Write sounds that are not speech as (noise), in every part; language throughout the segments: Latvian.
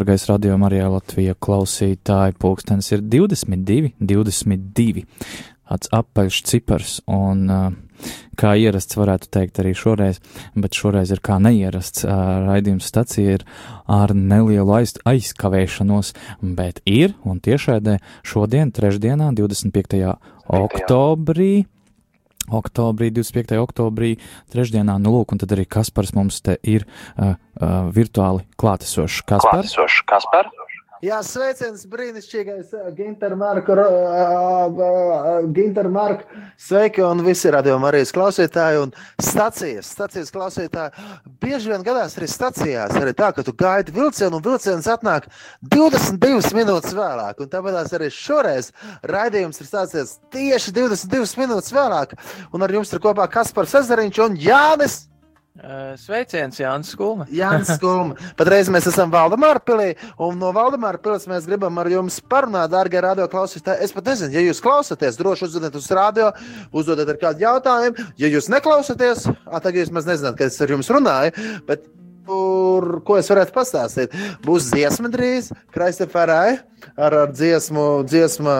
Dārgais radio Marijā Latvija klausītāji, pulkstenis ir 22, 22. Tāds apaļš cipars, un kā ierasts varētu teikt arī šoreiz, bet šoreiz ir kā neierasts. Raidījums stacija ir ar nelielu aiz, aizkavēšanos, bet ir, un tiešādē šodien, trešdienā, 25. oktobrī, oktobrī, 25. oktobrī, trešdienā, nu lūk, un tad arī Kaspars mums te ir uh, uh, virtuāli klātesošs. Kaspar? Klātesošs Kaspar? Jā, sveiciens brīnišķīgais Ginter Marku, uh, Ginter Marku, sveiki un visi radījumi arī klausītāji un stacijas, stacijas klausītāji. Bieži vien gadās arī stacijās, arī tā, ka tu gaidi vilcienu un vilciens atnāk 22 minūtes vēlāk. Un tāpēc arī šoreiz raidījums ir stācies tieši 22 minūtes vēlāk. Un ar jums ir kopā Kaspars Ezeriņš un Jānis. Sveiciens, Jānis Skulma. Jānis Skulma. Patreiz mēs esam Valdemāra pilī, un no Valdemāra pilis mēs gribam ar jums parunāt, dārgie radio klausītāji. Es pat nezinu, ja jūs klausāties, droši uzdodiet uz radio, uzdodiet ar kādu jautājumu. Ja jūs neklausāties, tagad jūs maz nezināt, ka es ar jums runāju, bet Kur, ko es varētu pastāstīt? Būs dziesma drīz, Kristofērai, ar, ar dziesmu, dziesmu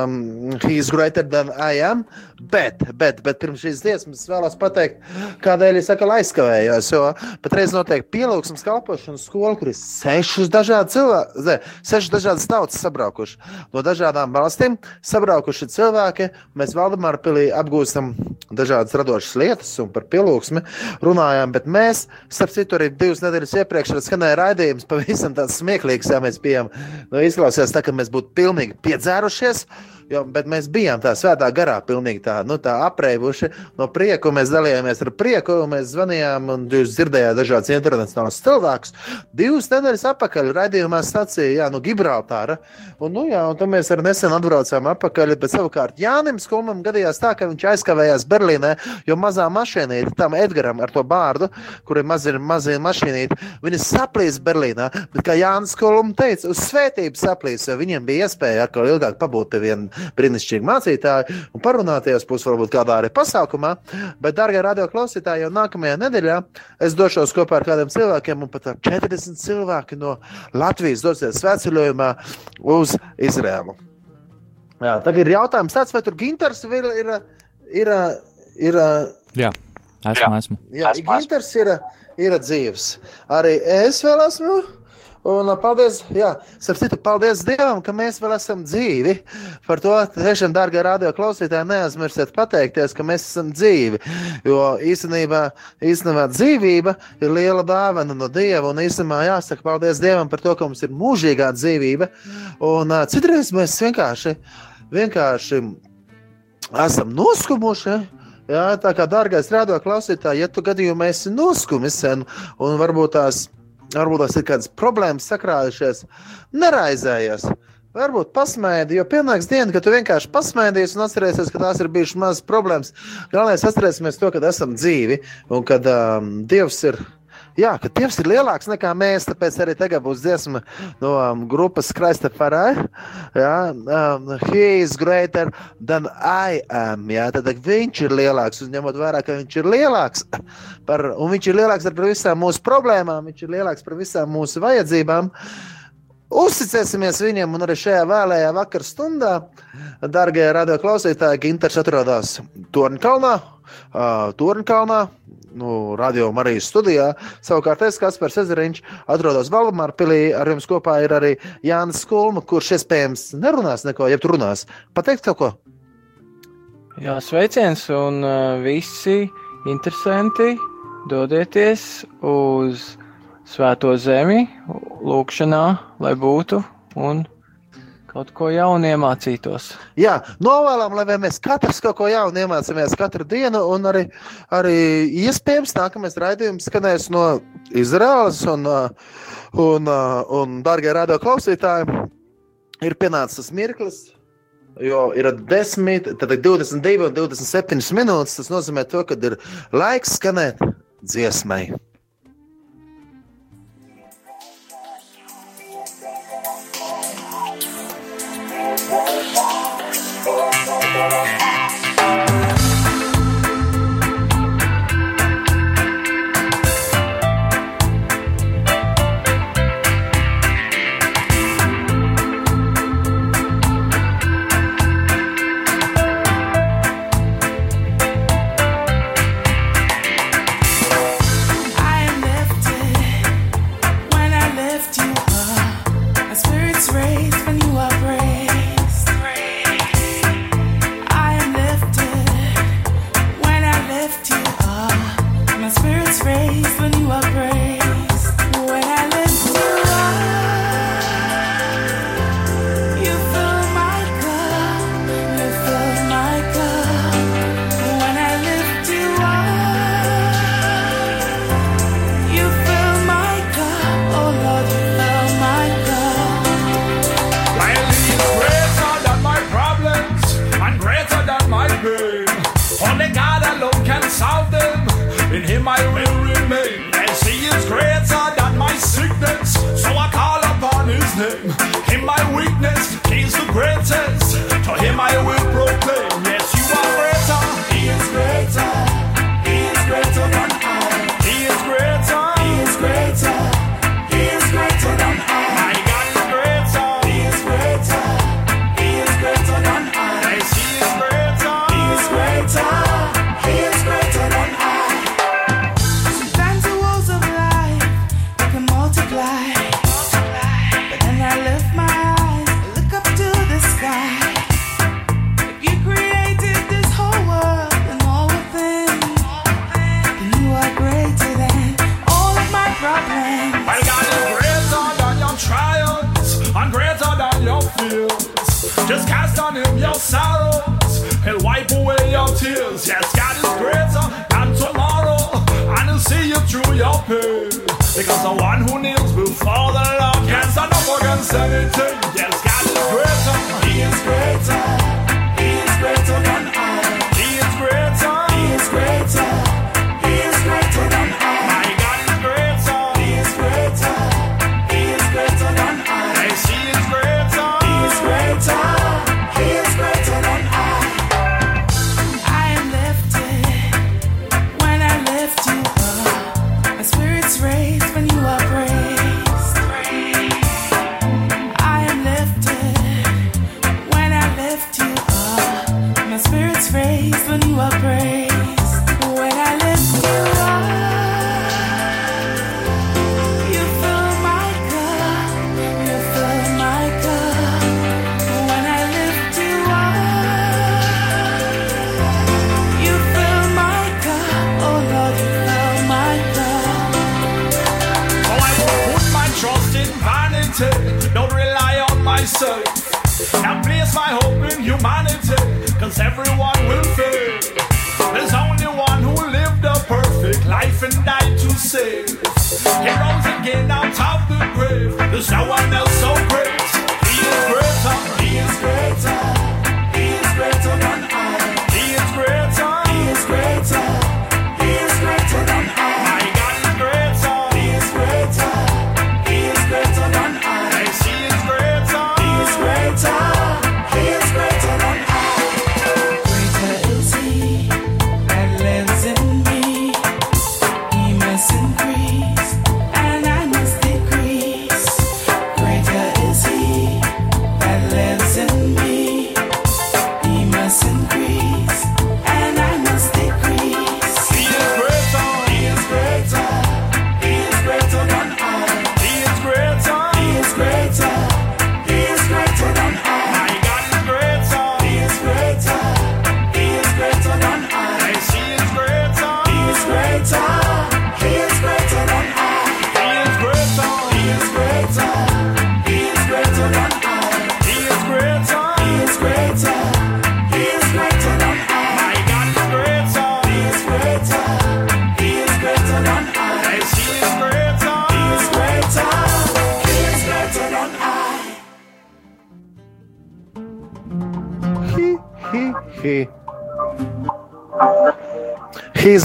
He's Greater Than I Am. Bet, bet, bet pirms šīs dziesmas vēlos pateikt, kādēļ es atkal aizkavējos. Jo patreiz notiek pielūgsmes kalpošanas skola, kur ir sešas dažādas cilvēki, sešas dažādas tautas sabraukuši. No dažādām valstīm sabraukuši cilvēki. Mēs Valdemāra pilī apgūstam dažādas radošas lietas un par pielūgsmi runājām, bet mēs, starp citu, arī divas nedēļas iepriekš skanēja raidījums, pavisam tāds smieklīgs, ja mēs bijām, nu, izklausījās tā, ka mēs būtu pilnīgi piedzērušies. Jo, bet mēs bijām tā svētā garā, pilnīgi tā, nu, tā apreibuši no prieku. Mēs dalījāmies ar prieku, mēs zvanījām, un jūs dzirdējāt dažādas internacionālas cilvēkus. Divas nedēļas atpakaļ raidījumā stācija, jā, no Gibraltāra. Un, nu, jā, un tad mēs arī nesen atbraucām atpakaļ, bet savukārt Jānim Skulmam gadījās tā, ka viņš aizkavējās Berlīnē, jo mazā mašīnīte tam Edgaram ar to bārdu, kur ir mazi, mazi mašīnīti, viņi saplīs Berlīnā. Bet, kā Jānis Skulm teica, uz svētību saplīs, jo viņiem bija iespēja atkal ilgāk pabūt pie viena brīnišķīgi mācītāji un parunāties būs varbūt kādā arī pasākumā. Bet, darbie radio klausītāji, jau nākamajā nedēļā es došos kopā ar kādiem cilvēkiem, un pat ar 40 cilvēki no Latvijas dosies svētceļojumā uz Izrēlu. Jā, tagad ir jautājums tāds, vai tur Ginters ir. ir, ir, ir Jā, esmu. esmu. Jā, Ginters ir, ir dzīves. Arī es vēl esmu. Un paldies, jā, citu, paldies Dievam, ka mēs vēl esam dzīvi. Par to tiešām, dārgie radio klausītāji, neaizmirstiet pateikties, ka mēs esam dzīvi. Jo īstenībā, īstenībā dzīvība ir liela dāvana no Dieva. Un īstenībā jāsaka paldies Dievam par to, ka mums ir mūžīgā dzīvība. Un uh, citreiz mēs vienkārši, vienkārši esam noskumuši. Jā, tā kā dārgais radio klausītāji, ja tu gadījumā esi noskumis un varbūt tās varbūt tās ir kādas problēmas sakrājušies, neraizējies. Varbūt pasmēdi, jo pienāks diena, kad tu vienkārši pasmēdies un atcerēsies, ka tās ir bijušas mazas problēmas. Galvenais atcerēsimies to, ka esam dzīvi un ka um, Dievs ir Jā, ka Dievs ir lielāks nekā mēs, tāpēc arī tagad būs dziesma no um, grupas Kraista Farai. Jā, um, he is greater than I am. Jā, tad viņš ir lielāks, un ņemot vērā, ka viņš ir lielāks par, un viņš ir lielāks par visām mūsu problēmām, viņš ir lielāks par visām mūsu vajadzībām. Uzticēsimies viņam, un arī šajā vēlējā vakar stundā, darbie radioklausītāji, Ginters atrodas Tornkalnā, uh, Tornkalnā, nu, radio Marijas studijā. Savukārt es, Kaspars Ezeriņš, atrodos Valdemāra pilī. Ar jums kopā ir arī Jānis Skulma, kurš iespējams nerunās neko, ja tu runās. Pateikt kaut ko? Jā, sveiciens un uh, visi interesanti dodieties uz Svēto zemi, lūkšanā, lai būtu un kaut ko jaunu iemācītos. Jā, novēlam, lai mēs katrs kaut ko jaunu iemācāmies katru dienu, un arī, arī iespējams nākamais raidījums skanēs no Izraēlas, un, un, un darbie radio klausītāji, ir pienācis mirklis. Jo ir 10, 22 un 27 minūtes. Tas nozīmē, to, ka ir laiks skanēt dziesmai.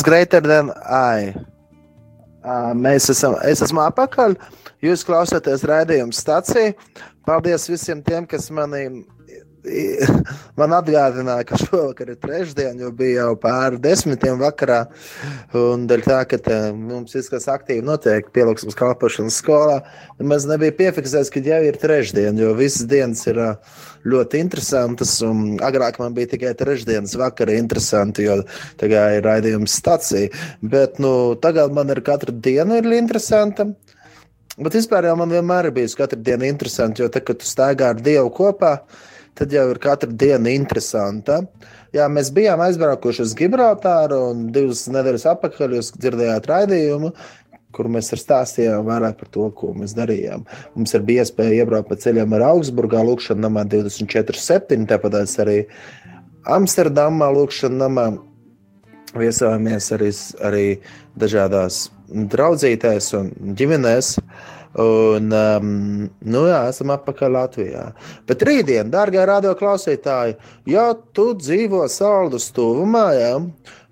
Greater than I. Uh, mēs esam, es esmu apakaļ. Jūs klausāties raidījuma stācijā. Paldies visiem tiem, kas mani (laughs) man atgādināja, ka šovakar ir trešdiena, jo bija jau pāri desmitiem vakarā. Un dēļ tā, ka tā, mums viss, kas aktīvi notiek pielūgsmes kalpošanas skolā, maz nebija piefiksēts, ka jau ir trešdiena, jo visas dienas ir ļoti interesantas. Agrāk man bija tikai trešdienas vakara interesanti, jo tagad ir raidījums stacija. Bet nu, tagad man ir katra diena ir interesanta. Bet vispār jau man vienmēr ir bijusi katra diena interesanta, jo tad, kad tu staigā ar Dievu kopā, tad jau ir katra diena interesanta. Jā, mēs bijām aizbraukuši uz Gibraltāru un divas nedēļas atpakaļ jūs dzirdējāt raidījumu. Kur mēs stāstījām vairāk par to, ko mēs darījām. Mums ir bija iespēja iebraukt pa ceļam ar Augsburgā, Lūkšanā, namā 24,7. Tāpat arī Amsterdamā, Lūkšanā, namā viesojāmies arī, arī dažādās draudzītēs un ģimenēs. Un, um, nu jā, esam atpakaļ Latvijā. Bet rītdien, dārgie radioklausītāji, ja tu dzīvo saldus tuvumā, jā,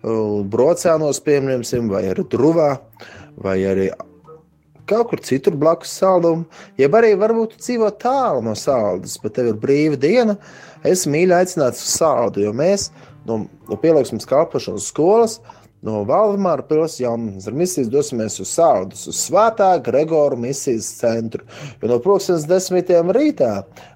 brocēnos, piemēram, vai arī druvā, vai arī kaut kur citur blakus saldumu, jeb arī varbūt dzīvo tālu no saldas, bet tev ir brīva diena, es mīļi aicināts uz saldu, jo mēs no, no pielāgsmes kalpošanas skolas No Valdemāra pilsētas ar misijas dosimies uz Sāudus, uz Svētā Gregora misijas centru. Jo no pulkstenes desmitiem rītā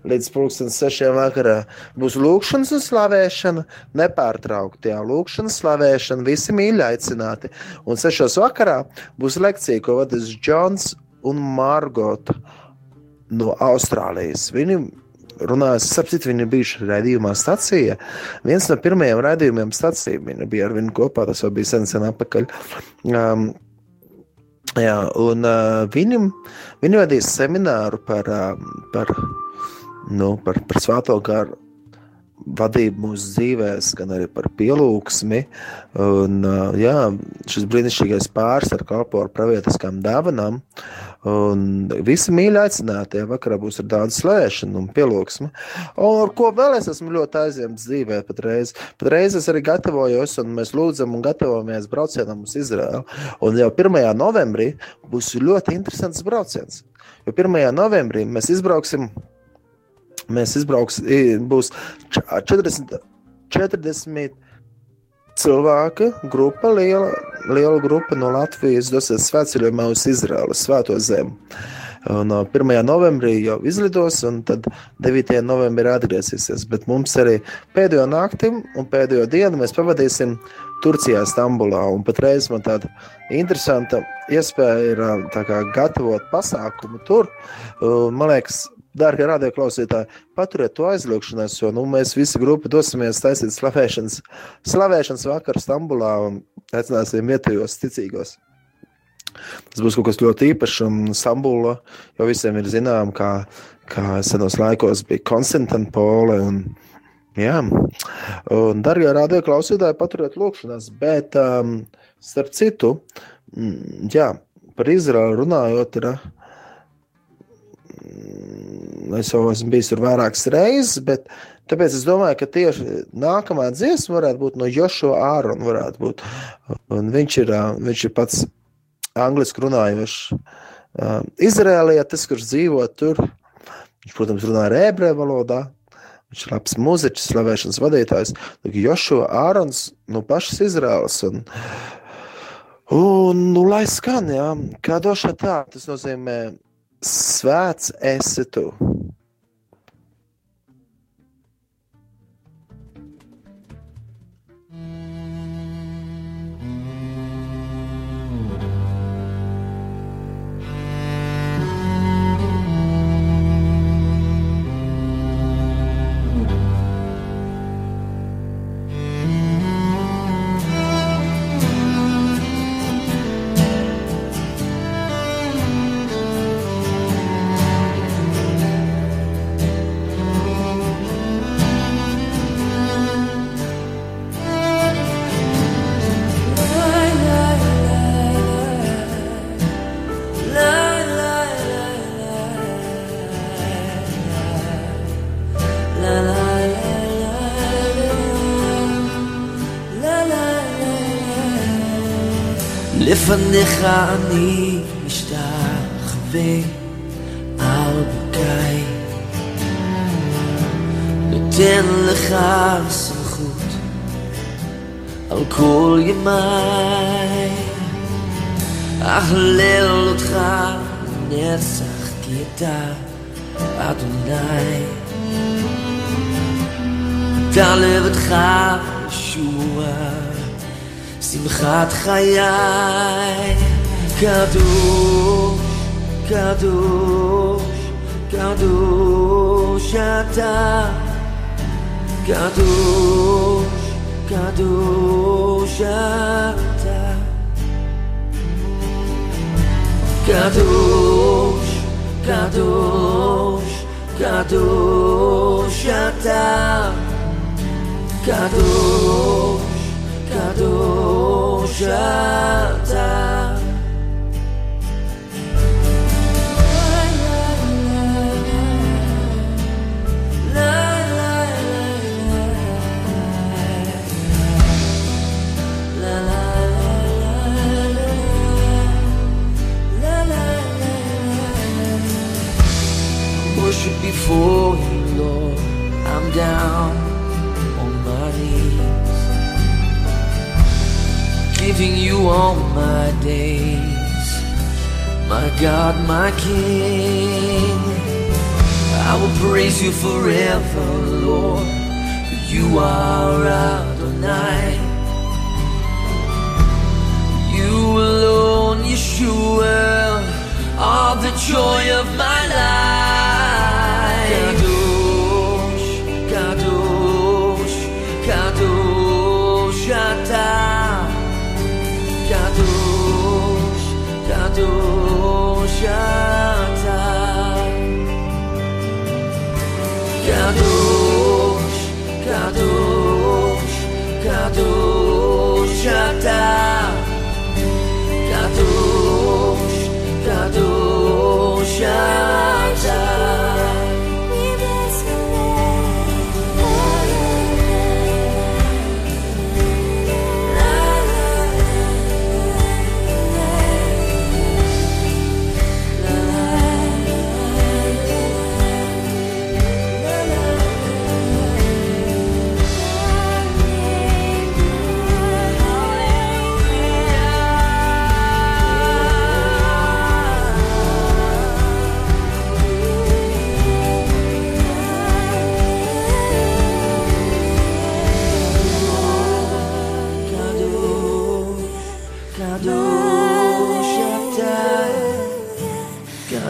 līdz pulkstenes sešiem vakarā būs lūkšanas un slavēšana, nepārtraukti jā, lūkšanas, slavēšana, visi mīļi aicināti. Un sešos vakarā būs lekcija, ko vadīs Džons un Margota no Austrālijas. Viņi runājis, sapcīt, viņi ir bijuši raidījumā stacijā. Viens no pirmajiem raidījumiem stacijā, viņi bija ar viņu kopā, tas jau bija sen, sen apakaļ. Um, jā, un uh, viņam, viņi vadīs semināru par, uh, par, nu, par, par svāto garu vadību mūsu dzīvēs, gan arī par pielūgsmi. Un, jā, šis brīnišķīgais pāris ar kalpo ar pravietiskām dāvanām. Un visi mīļi aicināti, ja vakarā būs daudz slēšana un pielūgsme. Un ar ko vēl es esmu ļoti aizņemts dzīvē patreiz. Patreiz es arī gatavojos, un mēs lūdzam un gatavojamies braucienam uz Izraēlu. Un jau 1. novembrī būs ļoti interesants brauciens. Jo 1. novembrī mēs izbrauksim Mēs izbrauksim, būs 40, 40 cilvēku grupa, liela, liela grupa no Latvijas dosies svētceļojumā uz Izraēlu, Svēto zemi. Un 1. novembrī jau izlidos, un tad 9. novembrī atgriezīsies. Bet mums arī pēdējo nakti un pēdējo dienu mēs pavadīsim Turcijā, Stambulā. Un patreiz man tāda interesanta iespēja ir kā, gatavot pasākumu tur. Man liekas, Dārgie radioklausītāji, paturiet to aizlūgšanās, jo nu, mēs visi grupi dosimies taisīt slavēšanas, slavēšanas vakaru Stambulā un aicināsim vietējos ticīgos. Tas būs kaut kas ļoti īpašs un Stambula, jo visiem ir zinām, kā, kā senos laikos bija Konstantinopole un Jā, un, darbie radioklausītāji, paturiet lūkšanās, bet um, starp citu, mm, jā, par Izraelu runājot, ir es jau esmu bijis tur vairākas reizes, bet tāpēc es domāju, ka tieši nākamā dziesma varētu būt no Jošo Ārona. Un viņš ir, viņš ir pats angliski runājošs izrēlietis, kurš dzīvo tur. Viņš, protams, runā ar ebreju valodā. Viņš ir labs mūziķis, slavēšanas vadītājs. Jošo Ārons no pašas Izraels. Un, un, nu, lai skan, jā, kā došā tā, tas nozīmē Svēts esi tu! לפניך אני משתחווה על ברכיי נותן לך סמכות על כל ימיי אהלל אותך נצח כי אתה אדוני אתה לבדך ישוע שמחת חיי קדוש, קדוש, קדוש אתה קדוש, קדוש אתה קדוש, קדוש, קדוש אתה קדוש, קדוש אתה Worship before you, Lord. I'm down Giving you all my days, my God, my King. I will praise you forever, Lord. You are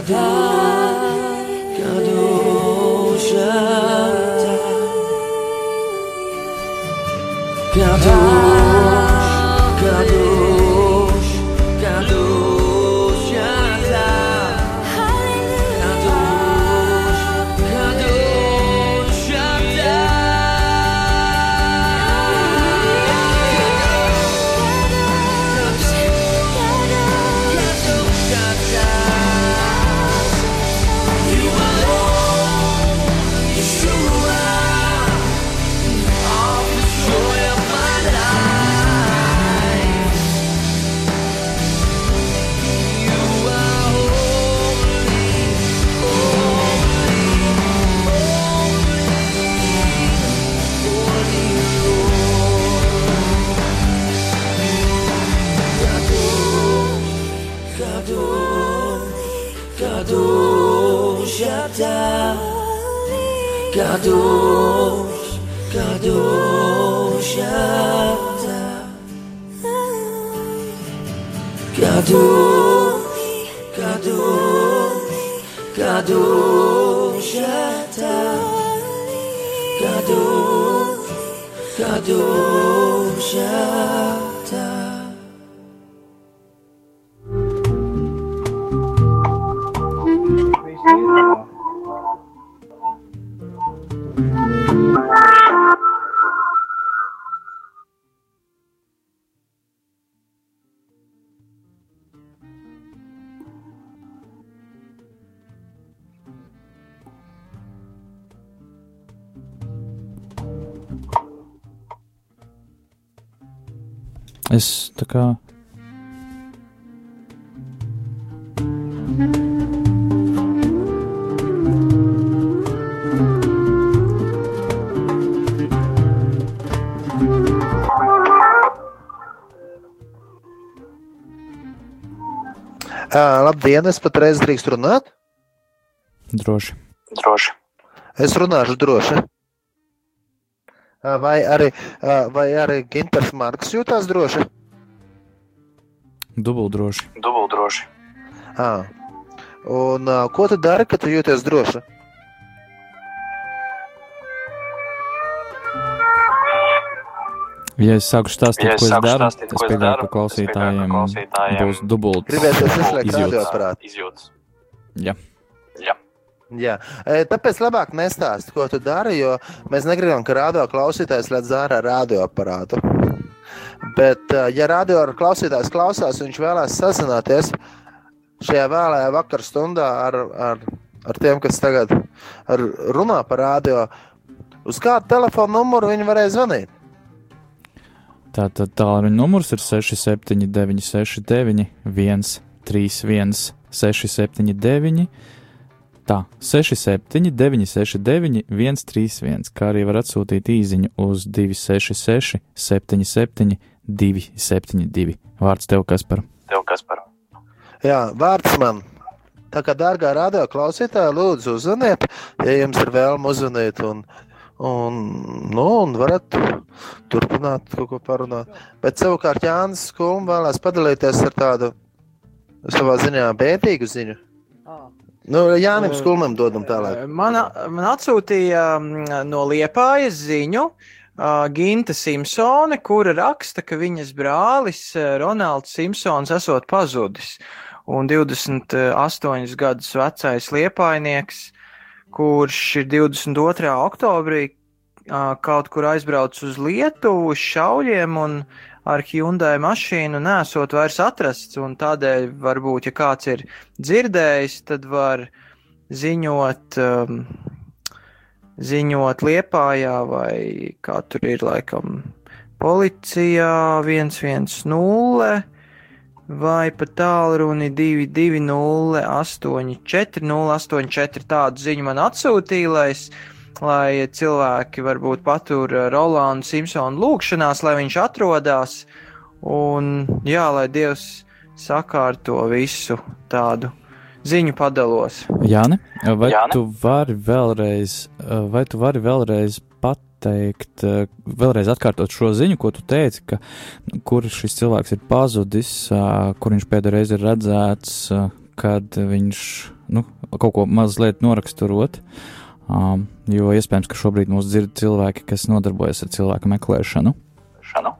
God. Cadeau, cadeau, cadeau, je t'aime. Cadeau, cadeau, je Es tā kā. Uh, labdien, es patreiz drīkstu runāt? Droši. droši. Es runāšu droši. Uh, vai arī, vai arī Ginters Marks jūtās droši? Dubult droši. Dubult droši. Ah. Un ko tu dari, kad tu jūties droši? Ja es sāku stāstīt, Ja es ko es daru, stāstīt, es daru, ka klausītājiem klausītājiem būs dubult Gribētu izslēgt izjūtas. radioaparātu. Izjūtas. Jā. Jā. Jā, E, tāpēc labāk nestāst, ko tu dari, jo mēs negribam, ka radio klausītājs redz ārā radioaparātu. Bet, e, ja radio klausītājs klausās, viņš vēlēs sazināties šajā vēlējā vakar stundā ar, ar, ar tiem, kas tagad runā par radio, uz kādu telefonu numuru viņi varēs zvanīt. Tātad tālruņa numurs ir 679, 69, 131, 679, tā, 67, 969, 131, kā arī var atsūtīt īsiņu uz 266, 77, 272. Vārds tev, Kaspar. Tev kas par? Jā, vārds man. Tā kā, dārgā radio klausītāja, lūdzu, uzzvaniet, ja jums ir vēlme uzzvanīt. Un, un, nu, un varat turpināt kaut ko parunāt. Bet savukārt Jānis Kulms vēlēs padalīties ar tādu savā ziņā bēdīgu ziņu. Nu, Jānim Kulmam dodam tālāk. Man, man atsūtīja mm, no Liepājas ziņu uh, Ginta Simpsone, kura raksta, ka viņas brālis uh, Ronalds Simpsons esot pazudis. Un 28 gadus vecais liepainieks, kurš ir 22. oktobrī uh, kaut kur aizbraucis uz Lietuvu uz šauļiem un ar Hyundai mašīnu nesot vairs atrasts, un tādēļ varbūt, ja kāds ir dzirdējis, tad var ziņot, um, ziņot Liepājā vai kā tur ir laikam policijā 110 vai pa tālruni 220 84 084 tādu ziņu man atsūtīja, lai es lai cilvēki varbūt patur Rolandu Simpsonu lūgšanās, lai viņš atrodas, un jā, lai Dievs sakārto visu tādu ziņu padalos. Jāni, vai Jāni? tu vari vēlreiz, vai tu vari vēlreiz pateikt, vēlreiz atkārtot šo ziņu, ko tu teici, ka kur šis cilvēks ir pazudis, kur viņš pēdējo reizi ir redzēts, kad viņš nu, kaut ko mazliet noraksturot. Um, jo iespējams, ka šobrīd mūs dzird cilvēki, kas nodarbojas ar cilvēku meklēšanu. Šanu.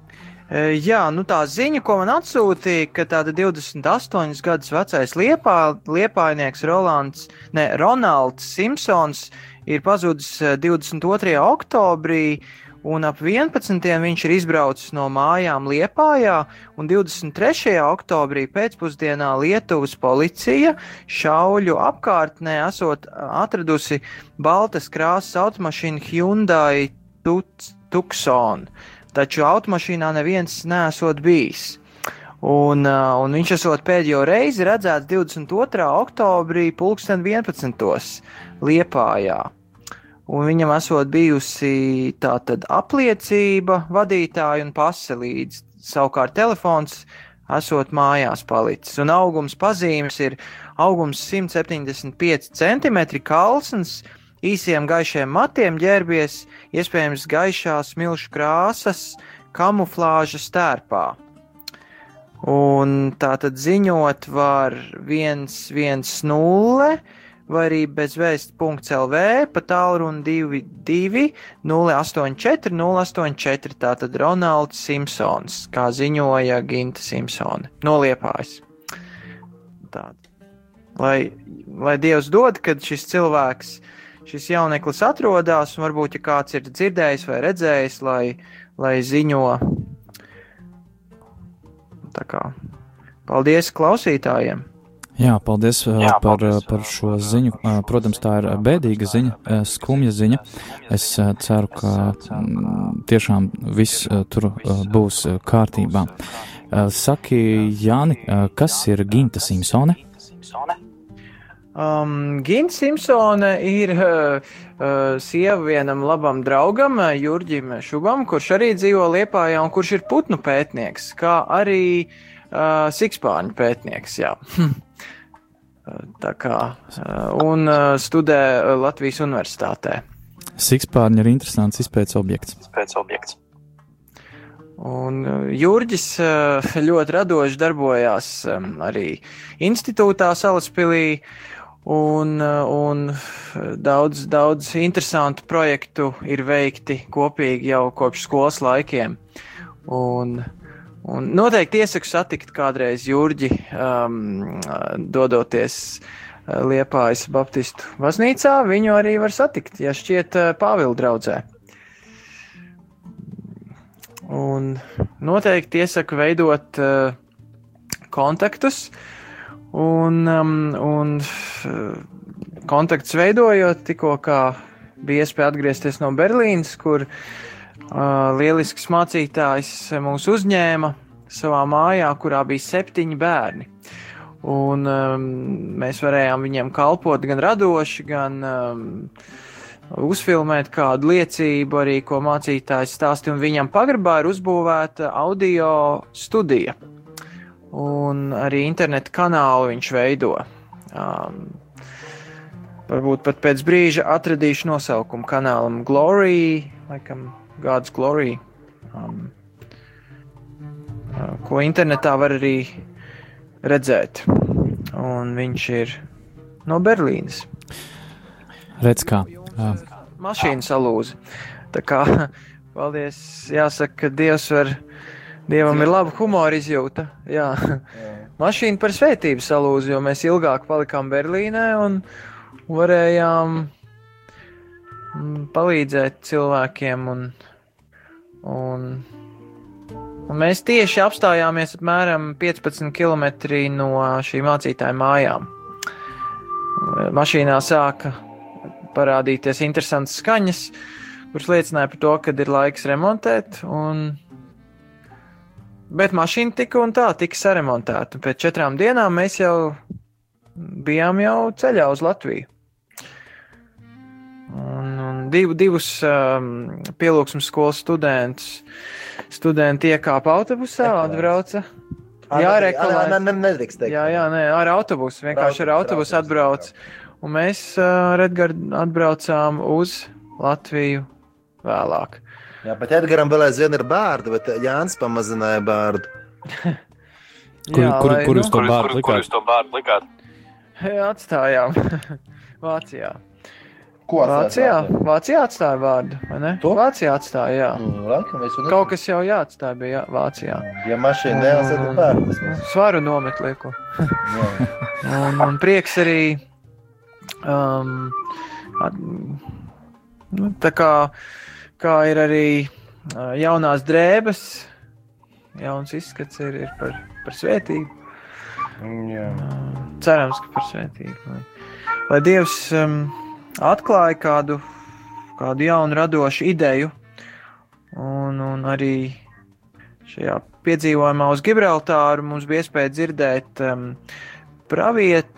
E, Jā, nu tā ziņa, ko man atsūtīja, ka tāda 28 gadus vecais liepā, liepainieks Rolands, ne, Ronalds Simpsons ir pazudis e, 22. oktobrī, un ap 11. viņš ir izbraucis no mājām Liepājā, un 23. oktobrī pēcpusdienā Lietuvas policija šauļu apkārtnē esot atradusi baltas krāsas automašīnu Hyundai Tuc- Tucson, taču automašīnā neviens nesot bijis. Un, un viņš esot pēdējo reizi redzēts 22. oktobrī, 2011. Liepājā. Un viņam esot bijusi tātad apliecība vadītāja un pase līdzi. Savukārt telefons esot mājās palicis. Un augums pazīmes ir augums 175 cm, kalsns, īsiem gaišiem matiem ģērbies, iespējams gaišās milšu krāsas, kamuflāžas tērpā. Un tā tad ziņot var 110 vai arī bezvēst.lv pa tālruni 22 084 084 tātad Ronalds Simpsons, kā ziņoja Ginta Simpsone, noliepājis. Tāda. Lai, lai Dievs dod, kad šis cilvēks, šis jauneklis atrodas, un varbūt, ja kāds ir dzirdējis vai redzējis, lai, lai ziņo. Tā kā paldies klausītājiem! Jā, paldies uh, Jā, par, paldies, uh, par šo ziņu. Uh, Protams, tā ir bēdīga ziņa, skumja ziņa. Es ceru, ka mm, tiešām viss tur būs kārtībā. Saki, Jāni, kas ir Ginta Simpsone? Um, Gins Simpsone ir uh, sieva vienam labam draugam, Jurģim Šubam, kurš arī dzīvo Liepājā un kurš ir putnu pētnieks, kā arī uh, sikspāņu pētnieks. Jā. Tā kā, un uh, studē Latvijas Universitātē. Sikspārņi ir interesants izpētes objekts. Pēc objekts. Un uh, Jurģis uh, ļoti radoši darbojās arī institūtā Salaspilī, un, uh, un daudz, daudz interesantu projektu ir veikti kopīgi jau kopš skolas laikiem. Un, un noteikti iesaku satikt kādreiz Jurģi, um, dodoties Liepājas Baptistu baznīcā. Viņu arī var satikt, ja šķiet Pāvila draudzē. Un noteikti iesaku veidot uh, kontaktus. Un, um, un uh, kontaktus veidojot, tikko bija iespēja atgriezties no Berlīnas, kur uh, lielisks mācītājs mūs uzņēma savā mājā, kurā bija septiņi bērni. Un um, mēs varējām viņiem kalpot gan radoši, gan um, uzfilmēt kādu liecību, arī ko mācītājs stāstīja. Viņam pagrabā ir uzbūvēta audio studija, un arī interneta kanālu viņš veido. Um, varbūt pat pēc brīža atradīšu nosaukumu kanālam Glory, laikam God's Glory, um, uh, ko internetā var arī redzēt. Un viņš ir no Berlīnes. Redz, kā. Uh, Mašīna salūza. Tā kā, (laughs) paldies, jāsaka, ka Dievs var, Dievam ir laba humora izjūta. Jā. (laughs) Mašīna par svētību salūza, jo mēs ilgāk palikām Berlīnē un varējām palīdzēt cilvēkiem un, un Un mēs tieši apstājāmies apmēram 15 km no šī mācītāja mājām. Mašīnā sāka parādīties interesantas skaņas, kuras liecināja par to, ka ir laiks remontēt. Un... Bet mašīna tika un tā tika saremontēta. Pēc četrām dienām mēs jau bijām jau ceļā uz Latviju. Un div, divus um, pielūgsmes skolas studentus studenti iekāpa autobusā, atbrauca. Jā, reklāmā. Nedrīkst teikt. Jā, jā, nē, ar autobusu. Vienkārši ar autobusu atbrauc. Un mēs, uh, Redgard, atbraucām uz Latviju vēlāk. Jā, bet Edgars vēl aizvien ir bērns, bet Jānis pamazināja bērnu. (laughs) Kur, Jā, kur, lai, kur nu, jūs to Kur, bārdu kur, kur jūs to bārdu likāt? (laughs) Atstājām (laughs) Vācijā. Ko Vācijā, Vācijā atstāja vārdu? To? Vācijā atstāja, jā. Mm, laikam un- Kaut kas jau jāatstāja bija jā, Vācijā. Ja mašīna nelas, tad bērns. Svaru nomet lieku. Un, un prieks arī. Um, at, nu, tā kā, kā ir arī uh, jaunās drēbes, jauns izskats ir, ir par, par svētību. Jā. Uh, cerams, ka par svētību. Lai, lai Dievs um, atklāja kādu, kādu jaunu, radošu ideju, un, un arī šajā piedzīvojumā uz Gibraltāru mums bija iespēja dzirdēt um, praviet,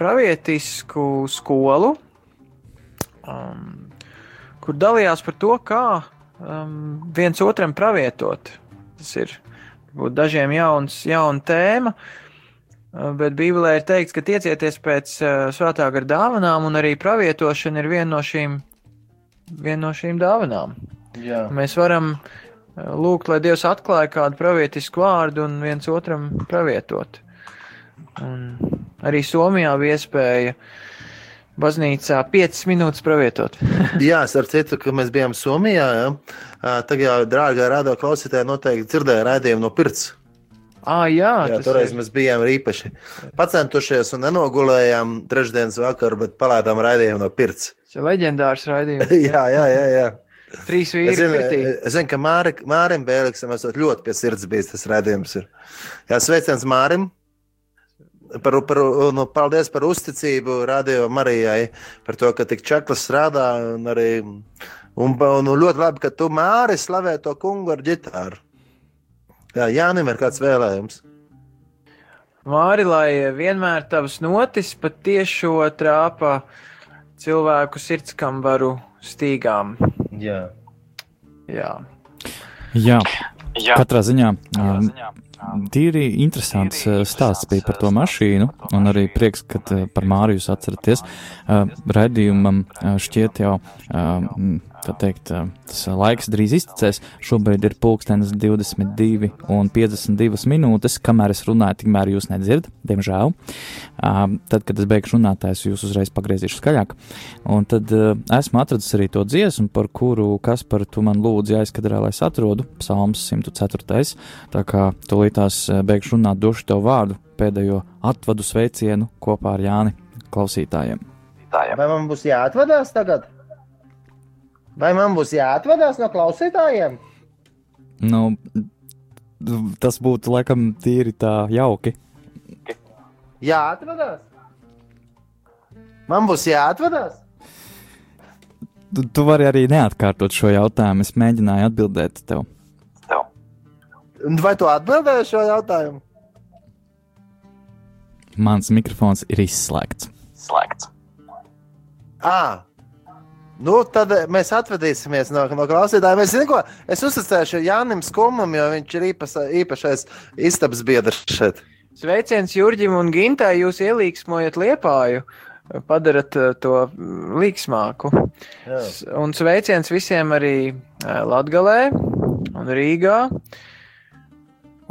pravietisku skolu, um, kur dalījās par to, kā um, viens otram pravietot. Tas ir varbūt dažiem jauns, jauna tēma, uh, bet Bībelē ir teikts, ka tiecieties pēc uh, svētā gara dāvanām, un arī pravietošana ir viena no šīm, viena no šīm dāvanām. Jā. Mēs varam uh, lūgt, lai Dievs atklāja kādu pravietisku vārdu un viens otram pravietot. Un arī Somijā bija iespēja baznīcā 5 minūtes pravietot. (laughs) Jā, ar citu, ka mēs bijām Somijā. Ja? Tagad, dārgā radio klausītāji, noteikti dzirdēja raidījumu no Pirts. Ah, jā, Jā, toreiz ir. mēs bijām īpaši pacentušies un nenogulējām trešdienas vakaru, bet palādām raidījumu no Pirts. Tas ir leģendārs raidījums. (laughs) jā, jā, jā. jā. Trīs Es vīri zinu, pirtī. es zinu, ka Māri, Mārim Bēliksam esot ļoti pie sirds bijis tas redzējums. Ir. Jā, sveiciens Mārim. Par, par, nu, paldies par uzticību Radio Marijai, par to, ka tik čaklas strādā. Un, arī, un, un ļoti labi, ka tu Māri slavē to kungu ar ģitāru. Jā, Jānim ir kāds vēlējums. Māri, lai vienmēr tavs notis pat tiešo trāpa cilvēku sirdskambaru stīgām. Jā. Jā. Jā, Jā, katrā ziņā. katrā Um, ziņā. tīri interesants eh, stāsts bija par to mašīnu, un arī prieks, ka eh, par Māru jūs atceraties. Redījumam eh, šķiet jau, tā teikt, tas laiks drīz iztecēs. Šobrīd ir pulkstenis 22 un 52 minūtes, kamēr es runāju, tikmēr jūs nedzirdat, diemžēl. Tad, kad es beigšu runāt, es jūs uzreiz pagriezīšu skaļāk. Un tad esmu atradis arī to dziesmu, par kuru Kaspar tu man lūdzi aizkadrā, lai es atrodu, psalms 104. Tā kā tūlītās beigšu runāt, došu tev vārdu pēdējo atvadu sveicienu kopā ar Jāni klausītājiem. Tājiem. Vai man būs jāatvadās tagad? Vai man būs jāatvadās no klausītājiem? Nu, tas būtu laikam tīri tā jauki. Jāatvadās. Man būs jāatvadās. Tu, tu vari arī neatkārtot šo jautājumu. Es mēģināju atbildēt tev. Tev. Un Vai tu atbildēji šo jautājumu? Mans mikrofons ir izslēgts. Slēgts. À. Nu, tad mēs atvadīsimies no, no klausītājiem. Es, zinu, ko, es uzticēšu Jānim Skumam, jo viņš ir īpas, īpašais istabas biedrs šeit. Sveiciens Jurģim un Gintai, jūs ielīgsmojat liepāju, padarat eh, to līksmāku. Jā. Un sveiciens visiem arī eh, Latgalē un Rīgā.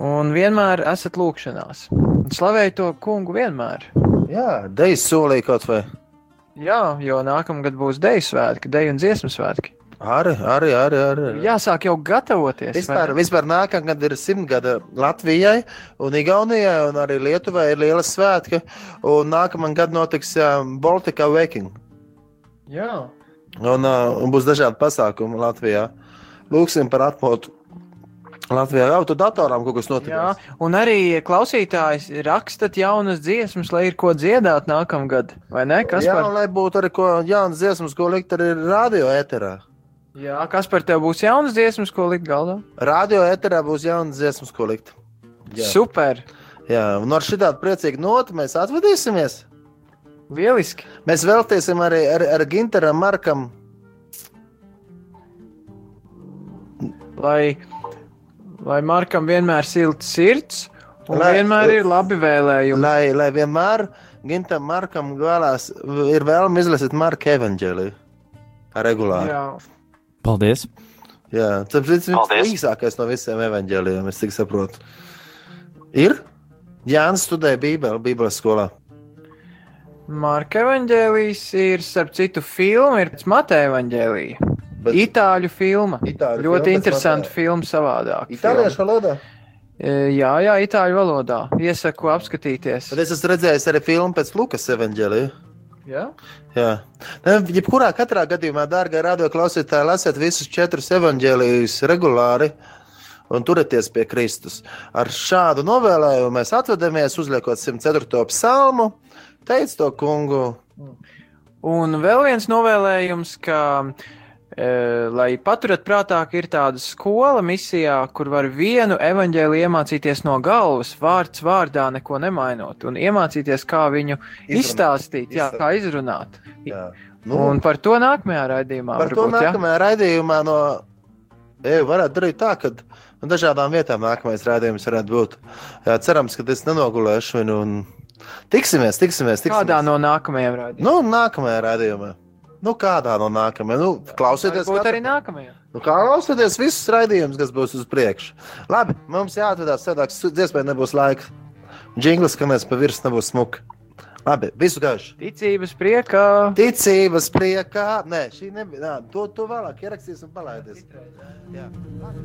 Un vienmēr esat lūkšanās. Un Slavēju to kungu vienmēr. Jā, Dejas solīja kaut vai. Jā, jo nākamgad būs deju svētki, deju un dziesmu svētki. Arī, arī, arī. arī. Jāsāk jau gatavoties. vai Vispār, ne? vispār nākamgad ir simtgada Latvijai un Igaunijai, un arī Lietuvai ir liela svētki. Un nākamā gada notiks um, Baltika Waking. Jā. Un, uh, un būs dažādi pasākumi Latvijā. Lūksim par atmodu Latvijā. Jau tur datorām kaut kas Jā, notiks. un arī klausītājs rakstat jaunas dziesmas, lai ir ko dziedāt nākamgad, vai ne? Kas Jā, par, lai būtu arī ko jaunas dziesmas, ko likt arī radio eterā. jā, kas par tev būs jaunas dziesmas, ko likt galdā? Radio eterā būs jaunas dziesmas, ko likt. Jā, Super! Jā un ar šitādu priecīgu notu mēs atvadīsimies. Lieliski! Mēs veltīsim arī ar, ar Ginteram Markam. Lai, lai Markam vienmēr silts sirds, un Lai- vienmēr ir labi vēlējumi. Lai, lai vienmēr Gintam Markam vēlās, ir vēlme izlasīt Marka evaņģēliju. Regulāri. Jā, Paldies! Jā tas ir īsākais no visiem evaņģēlijiem, es tik saprotu. Ir? Jānis studēja Bībeli, Bībeles skolā. Marka evaņģēlijs ir, starp citu, filma, ir pēc Mateja evaņģēlija. Bet Itāļu filma. Itāļu filma Ļoti pēc interesanta Mateja. filma savādāk. Itāliešu valodā. E, Jā, jā, itāļu valodā. Iesaku apskatīties. Bet es esmu redzējis arī filmu pēc Lukas evaņģēlija. Jā, Jā, jebkurā katrā gadījumā, dārgā radio klausītāji, lasiet visus četrus evaņģēlijus regulāri un turieties pie Kristus. Ar šādu novēlējumu mēs atvadamies, uzliekot 104. psalmu. Teic to kungu, Un vēl viens novēlējums, ka, lai paturat prātā, ka ir tāda skola misijā, kur var vienu evaņģēliju iemācīties no galvas, vārds vārdā, neko nemainot, un iemācīties, kā viņu izstāstīt, jā, kā izrunāt. Jā. Nu, Un par to nākamajā raidījumā. par to varbūt, jā? nākamajā raidījumā no. Eju, varētu darīt tā, ka no dažādām vietām nākamais rādījums varētu būt. Jā, cerams, ka es nenogulēšu viņu. Un... Tiksimies, tiksimies, tiksimies. Kādā no nākamajiem raidījumiem? Nu, nākamajā rādījumā. Nu, kādā no nākamajām? Nu, klausieties, kā arī nākamajā. Nu, klausieties, visas raidījumus, kas būs uz priekšu. Labi, mums jāatvedās sēdāks, dziesmai nebūs laika. Džinglis, ka mēs pa virs nebūs smuki. Labi, visu gaišu. Ticības priekā. Ticības priekā. Nē, šī nebija. Nā, to, to vēlāk ierakstīsim un palaidīs. Jā. Labi.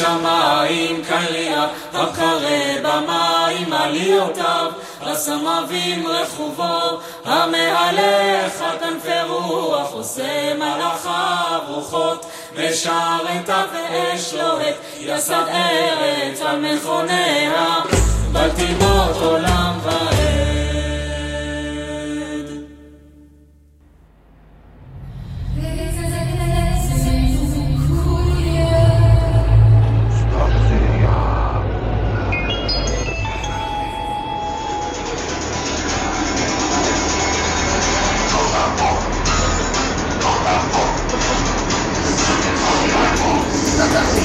לוטה שמיים קליע, הקרא במים עליותיו, הסמבים רכובו, המהלך על כנפי רוח, עושה מלאכיו רוחות, משרתיו ואש לוהט, יסד ארץ על מכוניה, בל תימות עולם ועד.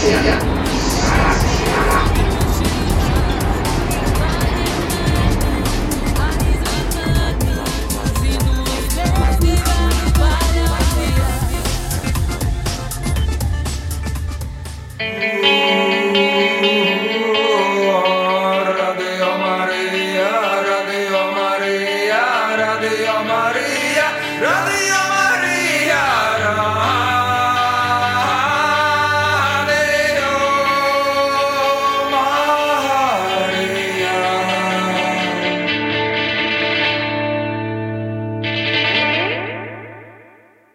Radio